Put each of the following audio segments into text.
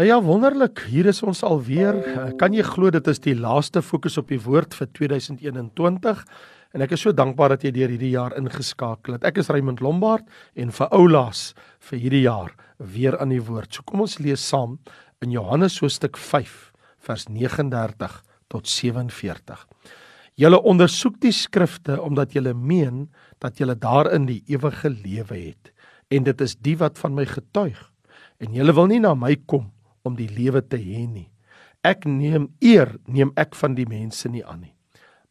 Nou ja, wonderlik. Hier is ons alweer. Eh, kan jy glo dit is die laaste fokus op die woord vir 2021? En ek is so dankbaar dat jy deur hierdie jaar ingeskakel het. Ek is Raymond Lombard en vir Oulaas vir hierdie jaar weer aan die woord. So kom ons lees saam in Johannes hoofstuk 5 vers 39 tot 47. Julle ondersoek die skrifte omdat julle meen dat julle daarin die ewige lewe het en dit is die wat van my getuig en julle wil nie na my kom om die lewe te hê nie. Ek neem eer neem ek van die mense nie aan nie.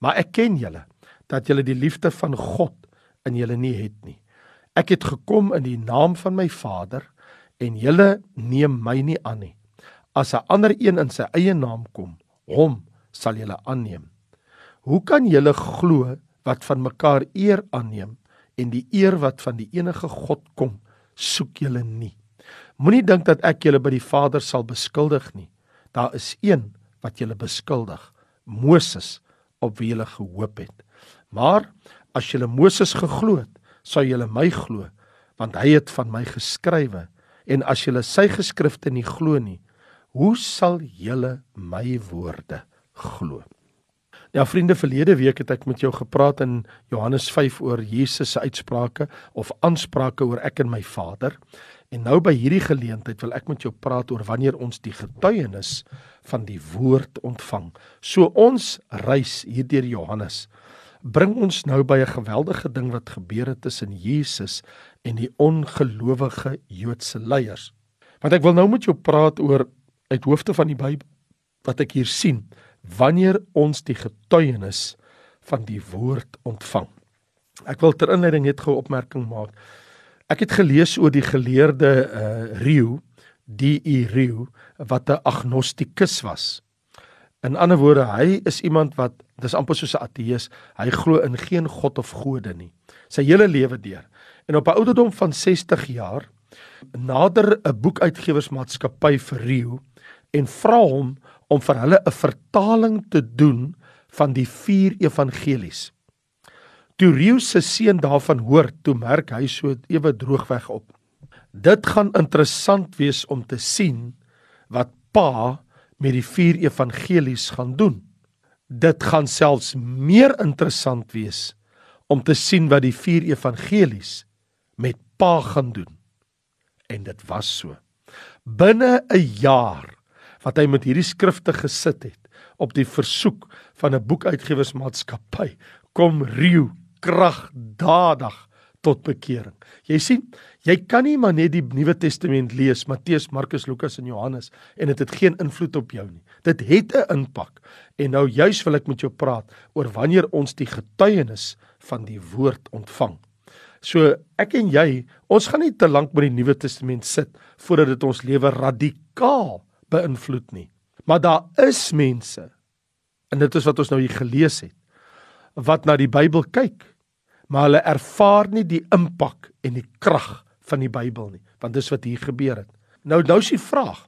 Maar ek ken julle dat julle die liefde van God in julle nie het nie. Ek het gekom in die naam van my Vader en julle neem my nie aan nie. As 'n ander een in sy eie naam kom, hom sal julle aanneem. Hoe kan julle glo wat van mekaar eer aanneem en die eer wat van die enige God kom, soek julle nie? Moenie dink dat ek julle by die Vader sal beskuldig nie. Daar is een wat julle beskuldig, Moses op wie julle gehoop het. Maar as julle Moses geglo het, sou julle my glo, want hy het van my geskrywe. En as julle sy geskrifte nie glo nie, hoe sal julle my woorde glo? Ja vriende, verlede week het ek met jou gepraat in Johannes 5 oor Jesus se uitsprake of aansprake oor ek en my Vader. En nou by hierdie geleentheid wil ek met jou praat oor wanneer ons die getuienis van die woord ontvang. So ons reis hier deur Johannes bring ons nou by 'n geweldige ding wat gebeur het tussen Jesus en die ongelowige Joodse leiers. Want ek wil nou met jou praat oor uit hoofde van die Bybel wat ek hier sien wanneer ons die getuienis van die woord ontvang. Ek wil ter inleiding net gou opmerking maak. Ek het gelees oor die geleerde uh Rieu, die Rieu wat 'n agnostikus was. In ander woorde, hy is iemand wat dis amper soos 'n ateës, hy glo in geen god of gode nie. Sy hele lewe deur. En op 'n ouderdom van 60 jaar nader 'n boekuitgewersmaatskappy vir Rio en vra hom om vir hulle 'n vertaling te doen van die vier evangelies. Toe Rio se seun daarvan hoor, toe merk hy so ewe droogweg op. Dit gaan interessant wees om te sien wat pa met die vier evangelies gaan doen. Dit gaan selfs meer interessant wees om te sien wat die vier evangelies met pa gaan doen. En dit was so. Binne 'n jaar wat hy met hierdie skrifte gesit het op die versoek van 'n boekuitgewersmaatskappy, kom Rio kragdadig tot bekering. Jy sien, jy kan nie maar net die Nuwe Testament lees, Matteus, Markus, Lukas en Johannes en dit het, het geen invloed op jou nie. Dit het 'n impak. En nou juis wil ek met jou praat oor wanneer ons die getuienis van die woord ontvang. So ek en jy, ons gaan nie te lank met die Nuwe Testament sit voordat dit ons lewe radikaal beïnvloed nie. Maar daar is mense en dit is wat ons nou hier gelees het wat na die Bybel kyk maar hulle ervaar nie die impak en die krag van die Bybel nie, want dis wat hier gebeur het. Nou nou is die vraag: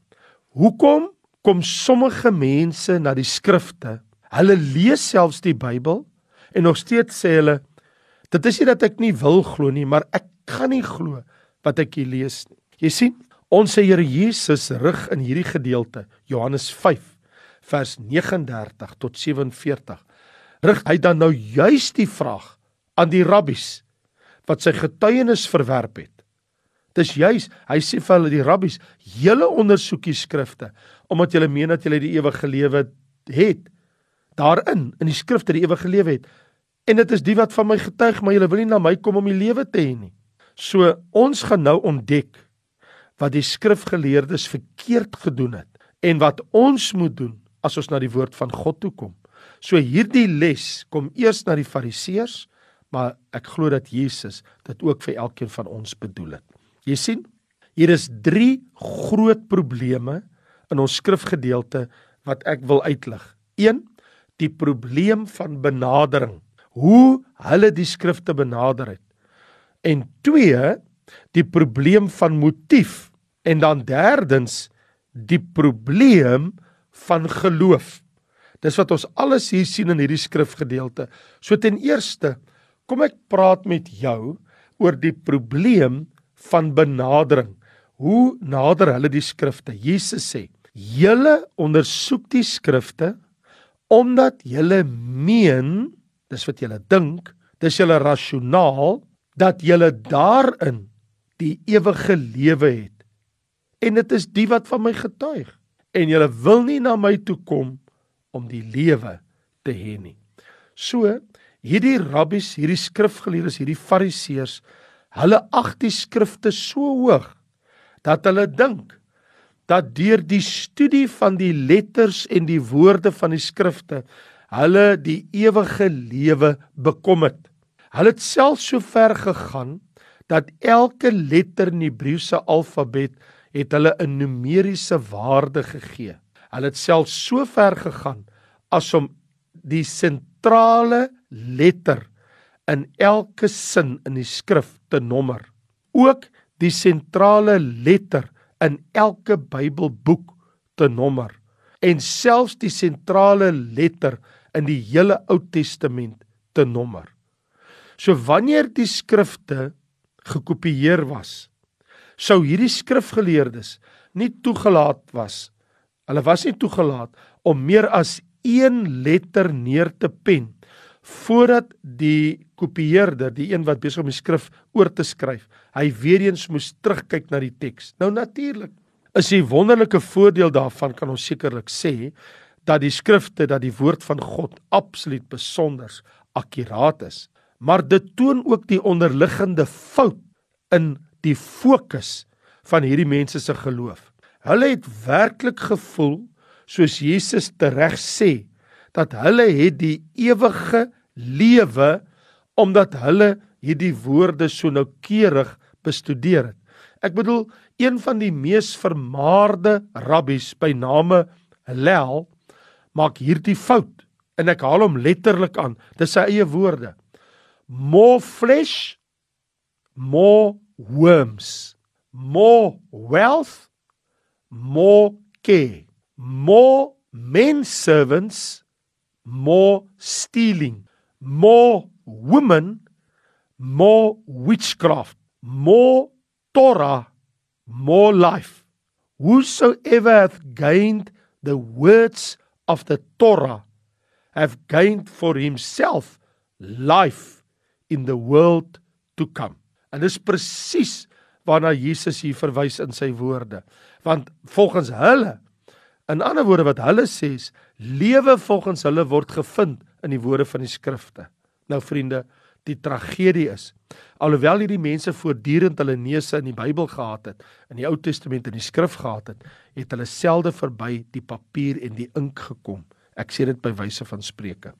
Hoekom kom sommige mense na die skrifte? Hulle lees selfs die Bybel en nog steeds sê hulle dit is nie dat ek nie wil glo nie, maar ek kan nie glo wat ek hier lees nie. Jy sien, ons Here Jesus rig in hierdie gedeelte, Johannes 5 vers 39 tot 47, rig hy dan nou juis die vraag aan die rabbies wat sy getuienis verwerp het. Dis juis, hy sê vir hulle die rabbies, julle ondersoek die skrifte omdat julle meen dat julle die ewige lewe het. Daarin in die skrifte die ewige lewe het. En dit is die wat van my getuig, maar julle wil nie na my kom om die lewe te hê nie. So ons gaan nou ontdek wat die skrifgeleerdes verkeerd gedoen het en wat ons moet doen as ons na die woord van God toe kom. So hierdie les kom eers na die fariseërs maar ek glo dat Jesus dit ook vir elkeen van ons bedoel het. Jy sien, hier is 3 groot probleme in ons skrifgedeelte wat ek wil uitlig. 1. Die probleem van benadering. Hoe hulle die skrifte benader het. En 2. Die probleem van motief en dan derdens die probleem van geloof. Dis wat ons alles hier sien in hierdie skrifgedeelte. So ten eerste, Kom ek praat met jou oor die probleem van benadering. hoe nader hulle die skrifte. Jesus sê: "Julle ondersoek die skrifte omdat julle meen, dis wat julle dink, dis julle rasionaal dat julle daarin die ewige lewe het. En dit is die wat van my getuig. En julle wil nie na my toe kom om die lewe te hê nie." So, hierdie rabbies, hierdie skrifgeleerdes, hierdie fariseërs, hulle ag die skrifte so hoog dat hulle dink dat deur die studie van die letters en die woorde van die skrifte hulle die ewige lewe bekom het. Hulle het self so ver gegaan dat elke letter in die Hebreëse alfabet het hulle 'n numeriese waarde gegee. Hulle het self so ver gegaan as om die sentrale letter in elke sin in die skrif te nommer. Ook die sentrale letter in elke Bybelboek te nommer en selfs die sentrale letter in die hele Ou Testament te nommer. So wanneer die skrifte gekopieer was, sou hierdie skrifgeleerdes nie toegelaat was. Hulle was nie toegelaat om meer as 1 letter neer te pen voordat die kopieerder, die een wat besig om die skrif oor te skryf, hy weer eens moes terugkyk na die teks. Nou natuurlik is die wonderlike voordeel daarvan kan ons sekerlik sê dat die skrifte dat die woord van God absoluut besonder akkuraat is. Maar dit toon ook die onderliggende fout in die fokus van hierdie mense se geloof. Hulle het werklik gevoel soos Jesus tereg sê dat hulle het die ewige lewe omdat hulle hierdie woorde so noukeurig bestudeer het. Ek bedoel, een van die mees vermaarde rabbies by name Hillel maak hierdie fout en ek haal hom letterlik aan. Dis sy eie woorde. More flesh, more worms. More wealth, more care. More men servants, more stealing. More women, more witchcraft, more Torah, more life. Whosoever hath gained the words of the Torah have gained for himself life in the world to come. En dis presies waarna Jesus hier verwys in sy woorde. Want volgens hulle in ander woorde wat hulle sê, lewe volgens hulle word gevind in die woorde van die skrifte. Nou vriende, die tragedie is alhoewel hierdie mense voortdurend hulle neuse in die Bybel gehad het, in die Ou Testament en die skrif gehad het, het hulle selde verby die papier en die ink gekom. Ek sê dit by wyse van spreuke.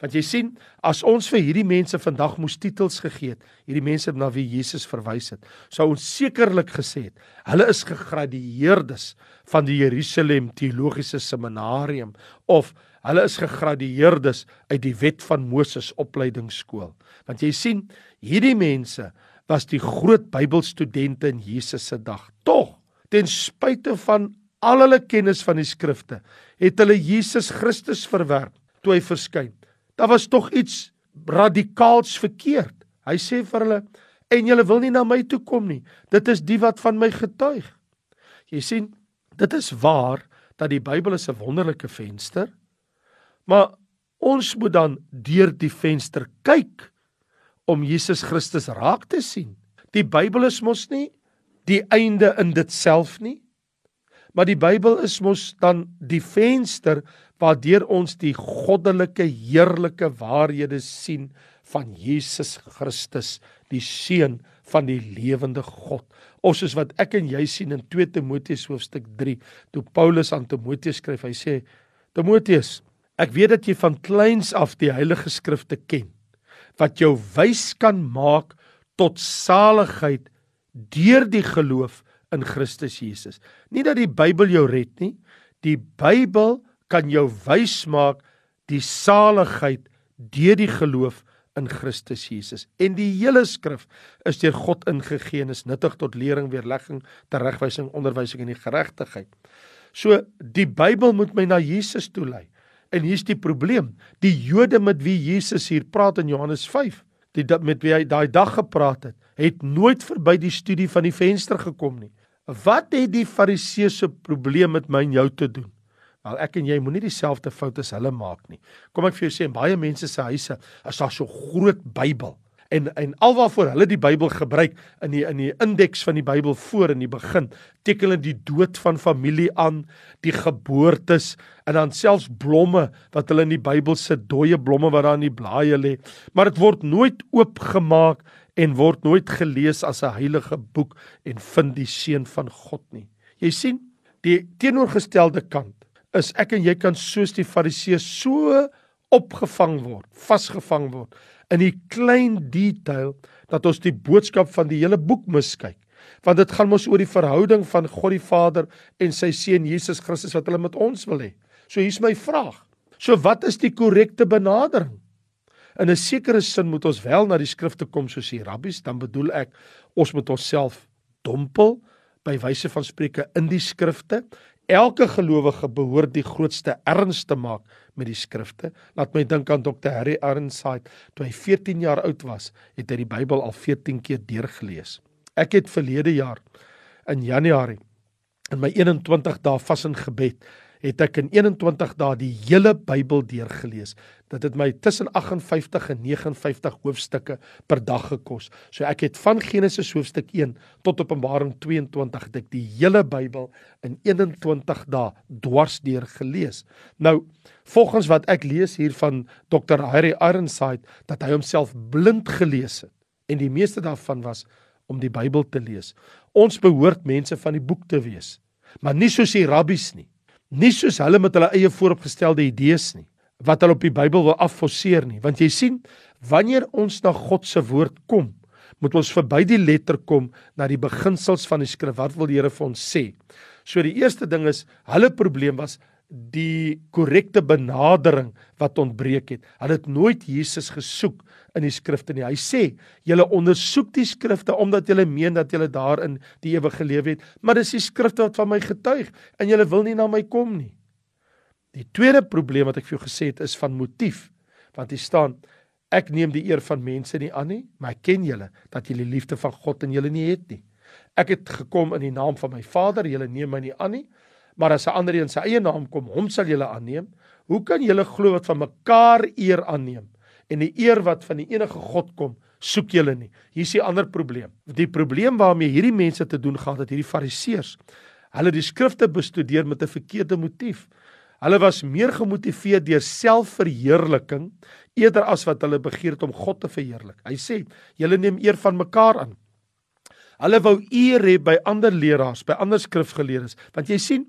Want jy sien, as ons vir hierdie mense vandag moes titels gegee het, hierdie mense na wie Jesus verwys het, sou ons sekerlik gesê het, hulle is gegradueerdes van die Jerusalem Teologiese Seminarium of hulle is gegradueerdes uit die Wet van Moses opleidingsskool. Want jy sien, hierdie mense was die groot Bybelstudente in Jesus se dag. Tog, ten spyte van al hulle kennis van die skrifte, het hulle Jesus Christus verwerp toe hy verskyn. Daar was tog iets radikaals verkeerd. Hy sê vir hulle: "En julle wil nie na my toe kom nie. Dit is die wat van my getuig." Jy sien, dit is waar dat die Bybel 'n wonderlike venster, maar ons moet dan deur die venster kyk om Jesus Christus raak te sien. Die Bybel is mos nie die einde in dit self nie. Maar die Bybel is mos dan die venster waardeur ons die goddelike heerlike waarhede sien van Jesus Christus, die seun van die lewende God. Ons is wat ek en jy sien in 2 Timoteus hoofstuk 3, toe Paulus aan Timoteus skryf, hy sê: Timoteus, ek weet dat jy van kleins af die heilige skrifte ken wat jou wys kan maak tot saligheid deur die geloof in Christus Jesus. Nie dat die Bybel jou red nie, die Bybel kan jou wys maak die saligheid deur die geloof in Christus Jesus. En die hele skrif is deur God ingegee en is nuttig tot lering, weerlegging, teregwysing, onderwysing en die geregtigheid. So die Bybel moet my na Jesus toe lei. En hier's die probleem. Die Jode met wie Jesus hier praat in Johannes 5, die met wie hy daai dag gepraat het, het nooit verby die studie van die venster gekom nie. Wat het die Fariseëse probleem met my en jou te doen? Wel ek en jy moenie dieselfde foute as hulle maak nie. Kom ek vir jou sê, baie mense se huise is daar so groot Bybel en en alwaarvoor hulle die Bybel gebruik in die in die indeks van die Bybel voor in die begin teken hulle die dood van familie aan, die geboortes en dan selfs blomme wat hulle in die Bybel sit, dooie blomme wat daar in die blaaie lê, maar dit word nooit oopgemaak en word nooit gelees as 'n heilige boek en vind die seun van God nie. Jy sien, die teenoorgestelde kant is ek en jy kan soos die fariseërs so opgevang word, vasgevang word in die klein detail dat ons die boodskap van die hele boek miskyk. Want dit gaan mos oor die verhouding van God die Vader en sy seun Jesus Christus wat hulle met ons wil hê. So hier's my vraag. So wat is die korrekte benadering? In 'n sekere sin moet ons wel na die skrifte kom soos die rabbies, dan bedoel ek ons moet onsself dompel by wyse van spreuke in die skrifte Elke gelowige behoort die grootste erns te maak met die skrifte. Laat my dink aan Dr. Harry Ironside. Toe hy 14 jaar oud was, het hy die Bybel al 14 keer deurgelees. Ek het verlede jaar in Januarie in my 21 dae vas in gebed het ek in 21 dae die hele Bybel deurgelees. Dit het my tussen 58 en 59 hoofstukke per dag gekos. So ek het van Genesis hoofstuk 1 tot Openbaring 22 het ek die hele Bybel in 21 dae dwars deur gelees. Nou, volgens wat ek lees hier van Dr. Harry Ironside dat hy homself blind gelees het en die meeste daarvan was om die Bybel te lees. Ons behoort mense van die boek te wees, maar nie soos die rabbies nie nie soos hulle met hulle eie vooropgestelde idees nie wat hulle op die Bybel wil afforceer nie. Want jy sien wanneer ons na God se woord kom moet ons verby die letter kom na die beginsels van die skrif. Wat wil die Here vir ons sê? So die eerste ding is hulle probleem was die korrekte benadering wat ontbreek het. Hulle het nooit Jesus gesoek in die skrifte nie. Hy sê: "Julle ondersoek die skrifte omdat julle meen dat julle daarin die ewige lewe het, maar dis die skrifte wat van my getuig en julle wil nie na my kom nie." Die tweede probleem wat ek vir jou gesê het is van motief. Want hier staan: "Ek neem die eer van mense nie aan nie, maar ek ken julle dat julle liefde van God in julle nie het nie. Ek het gekom in die naam van my Vader, julle neem my nie aan nie." Maar as 'n ander een sy eie naam kom, hom sal julle aanneem. Hoe kan julle glo wat van mekaar eer aanneem en die eer wat van die enige God kom, soek julle nie. Hier is die ander probleem. Die probleem waarmee hierdie mense te doen gehad het, hierdie fariseërs. Hulle het die skrifte bestudeer met 'n verkeerde motief. Hulle was meer gemotiveer deur selfverheerliking eerder as wat hulle begeer het om God te verheerlik. Hy sê: "Julle neem eer van mekaar aan." Hulle wou eer hê by ander leraars, by ander skrifgeleerdes, want jy sien,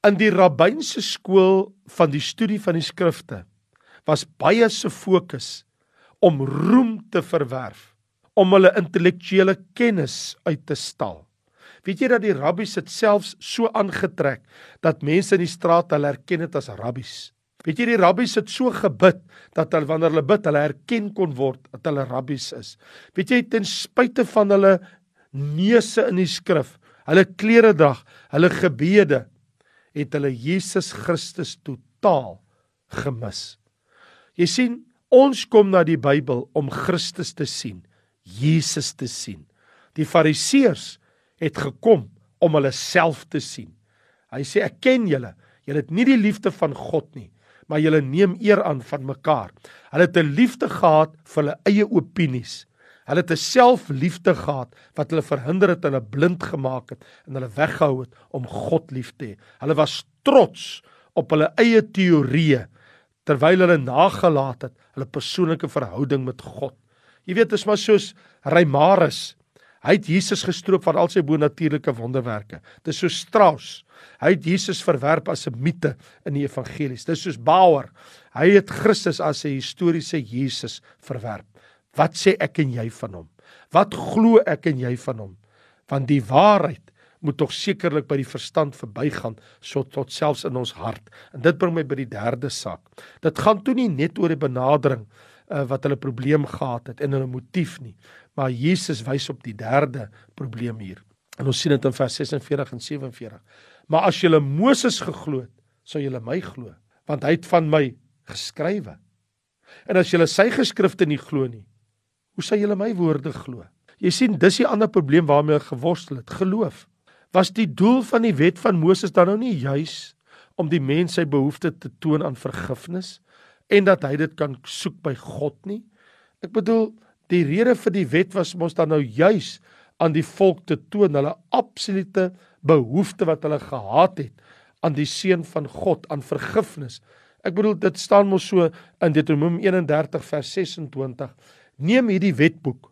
In die rabbynse skool van die studie van die skrifte was baie se fokus om roem te verwerf, om hulle intellektuele kennis uit te stal. Weet jy dat die rabbies dit selfs so aangetrek dat mense in die straat hulle herken het as rabbies? Weet jy die rabbies het so gebid dat hulle wanneer hulle bid, hulle herken kon word dat hulle rabbies is. Weet jy ten spyte van hulle neuse in die skrif, hulle klere drag, hulle gebede, het hulle Jesus Christus totaal gemis. Jy sien, ons kom na die Bybel om Christus te sien, Jesus te sien. Die Fariseërs het gekom om hulle self te sien. Hy sê ek ken julle. Julle het nie die liefde van God nie, maar julle neem eer aan van mekaar. Hulle het 'n liefde gehad vir hulle eie opinies. Hulle het 'n selfliefde gehad wat hulle verhinder het hulle blind gemaak het en hulle weggehou het om God lief te hê. Hulle was trots op hulle eie teorieë terwyl hulle nagelaat het hulle persoonlike verhouding met God. Jy weet, is maar soos Reimarus. Hy het Jesus gestroop van al sy bonatuurlike wonderwerke. Dit is so Strauss. Hy het Jesus verwerp as 'n mite in die evangelies. Dit is soos Bauer. Hy het Christus as 'n historiese Jesus verwerp. Wat sê ek en jy van hom? Wat glo ek en jy van hom? Want die waarheid moet tog sekerlik by die verstand verbygaan so tot selfs in ons hart. En dit bring my by die derde saak. Dit gaan toe nie net oor die benadering uh, wat hulle probleem gehad het en hulle motief nie, maar Jesus wys op die derde probleem hier. En ons sien dit in vers 46 en 47. Maar as julle Moses geglo het, sou julle my glo, want hy het van my geskrywe. En as julle sy geskrifte nie glo nie, Hoe sal julle my woorde glo? Jy sien, dis die ander probleem waarmee ek geworstel het, geloof. Was die doel van die wet van Moses dan nou nie juis om die mens sy behoefte te toon aan vergifnis en dat hy dit kan soek by God nie? Ek bedoel, die rede vir die wet was mos dan nou juis aan die volk te toon hulle absolute behoefte wat hulle gehad het aan die seun van God, aan vergifnis. Ek bedoel dit staan mos so in Deuteronomium 31 vers 26. Neem hierdie wetboek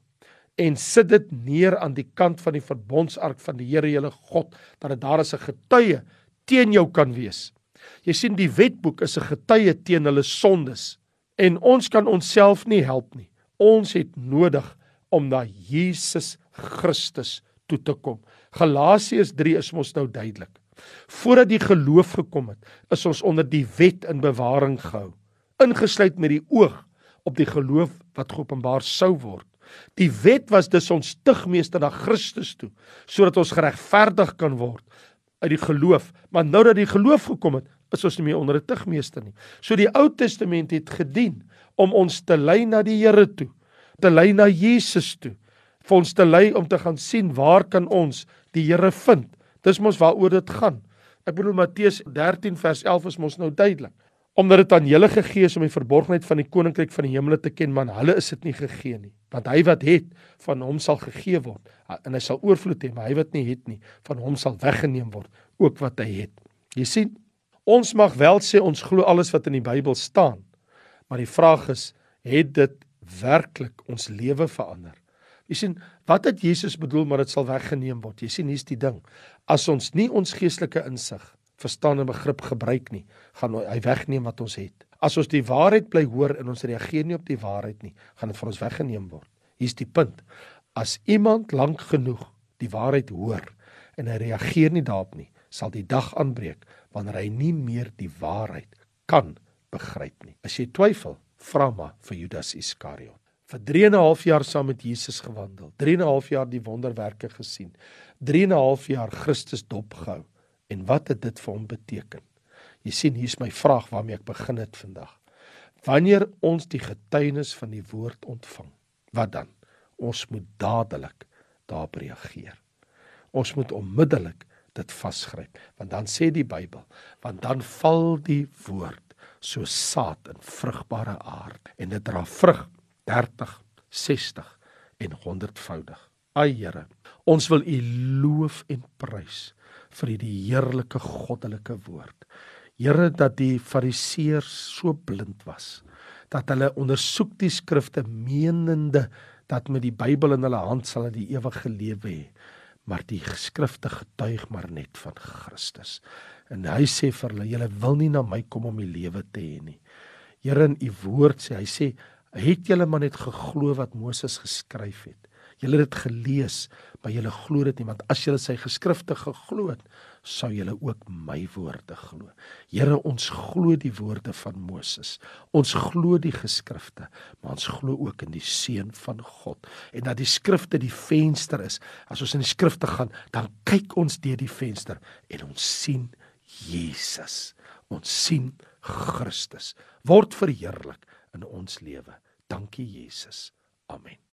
en sit dit neer aan die kant van die verbondsark van die Here jou God dat dit daar as 'n getuie teen jou kan wees. Jy sien die wetboek is 'n getuie teen hulle sondes en ons kan onsself nie help nie. Ons het nodig om na Jesus Christus toe te kom. Galasiërs 3 is mos nou duidelik. Voordat die geloof gekom het, is ons onder die wet in bewaring gehou, ingesluit met die oog op die geloof wat geopenbaar sou word. Die wet was dus ons tugmeester na Christus toe, sodat ons geregverdig kan word uit die geloof. Maar nou dat die geloof gekom het, is ons nie meer onder 'n tugmeester nie. So die Ou Testament het gedien om ons te lei na die Here toe, te lei na Jesus toe, vir ons te lei om te gaan sien waar kan ons die Here vind. Dis mos waaroor dit gaan. Ek bedoel Matteus 13 vers 11 is mos nou duidelik. Omdat dit aan julle gegee is om die verborgenheid van die koninkryk van die hemele te ken, man, hulle is dit nie gegee nie. Want hy wat het, van hom sal gegee word en hy sal oorvloed hê, maar hy wat nie het nie, van hom sal weggeneem word ook wat hy het. Jy sien, ons mag wel sê ons glo alles wat in die Bybel staan, maar die vraag is, het dit werklik ons lewe verander? Jy sien, wat het Jesus bedoel maar dit sal weggeneem word? Jy sien, hier's die ding. As ons nie ons geestelike insig, verstaan en begrip gebruik nie, gaan hy wegneem wat ons het. As ons die waarheid bly hoor en ons reageer nie op die waarheid nie, gaan dit van ons weggeneem word. Hier's die punt. As iemand lank genoeg die waarheid hoor en hy reageer nie daarop nie, sal die dag aanbreek wanneer hy nie meer die waarheid kan begryp nie. As jy twyfel, vra maar vir Judas Iskariot vir 3 en 'n half jaar saam met Jesus gewandel. 3 en 'n half jaar die wonderwerke gesien. 3 en 'n half jaar Christus dopgehou. En wat het dit vir hom beteken? Jy sien, hier's my vraag waarmee ek begin het vandag. Wanneer ons die getuienis van die woord ontvang, wat dan? Ons moet dadelik daarop reageer. Ons moet onmiddellik dit vasgryp, want dan sê die Bybel, want dan val die woord so saad in vrugbare aarde en dit dra vrug 30, 60 en 100voudig. Ai Here, ons wil U loof en prys vir hierdie heerlike goddelike woord. Here dat die fariseërs so blind was dat hulle ondersoek die skrifte menende dat met die Bybel in hulle hand sal hulle die ewige lewe hê maar die skrifte getuig maar net van Christus. En hy sê vir hulle, julle wil nie na my kom om die lewe te hê nie. Here in u woord sê hy sê het julle maar net geglo wat Moses geskryf het. Julle het dit gelees, maar julle glo dit nie want as julle sy geskrifte geglo het, sou julle ook my woorde glo. Here, ons glo die woorde van Moses. Ons glo die geskrifte, maar ons glo ook in die seun van God en dat die skrifte die venster is. As ons in die skrifte gaan, dan kyk ons deur die venster en ons sien Jesus. Ons sien Christus word verheerlik in ons lewe. Dankie Jesus. Amen.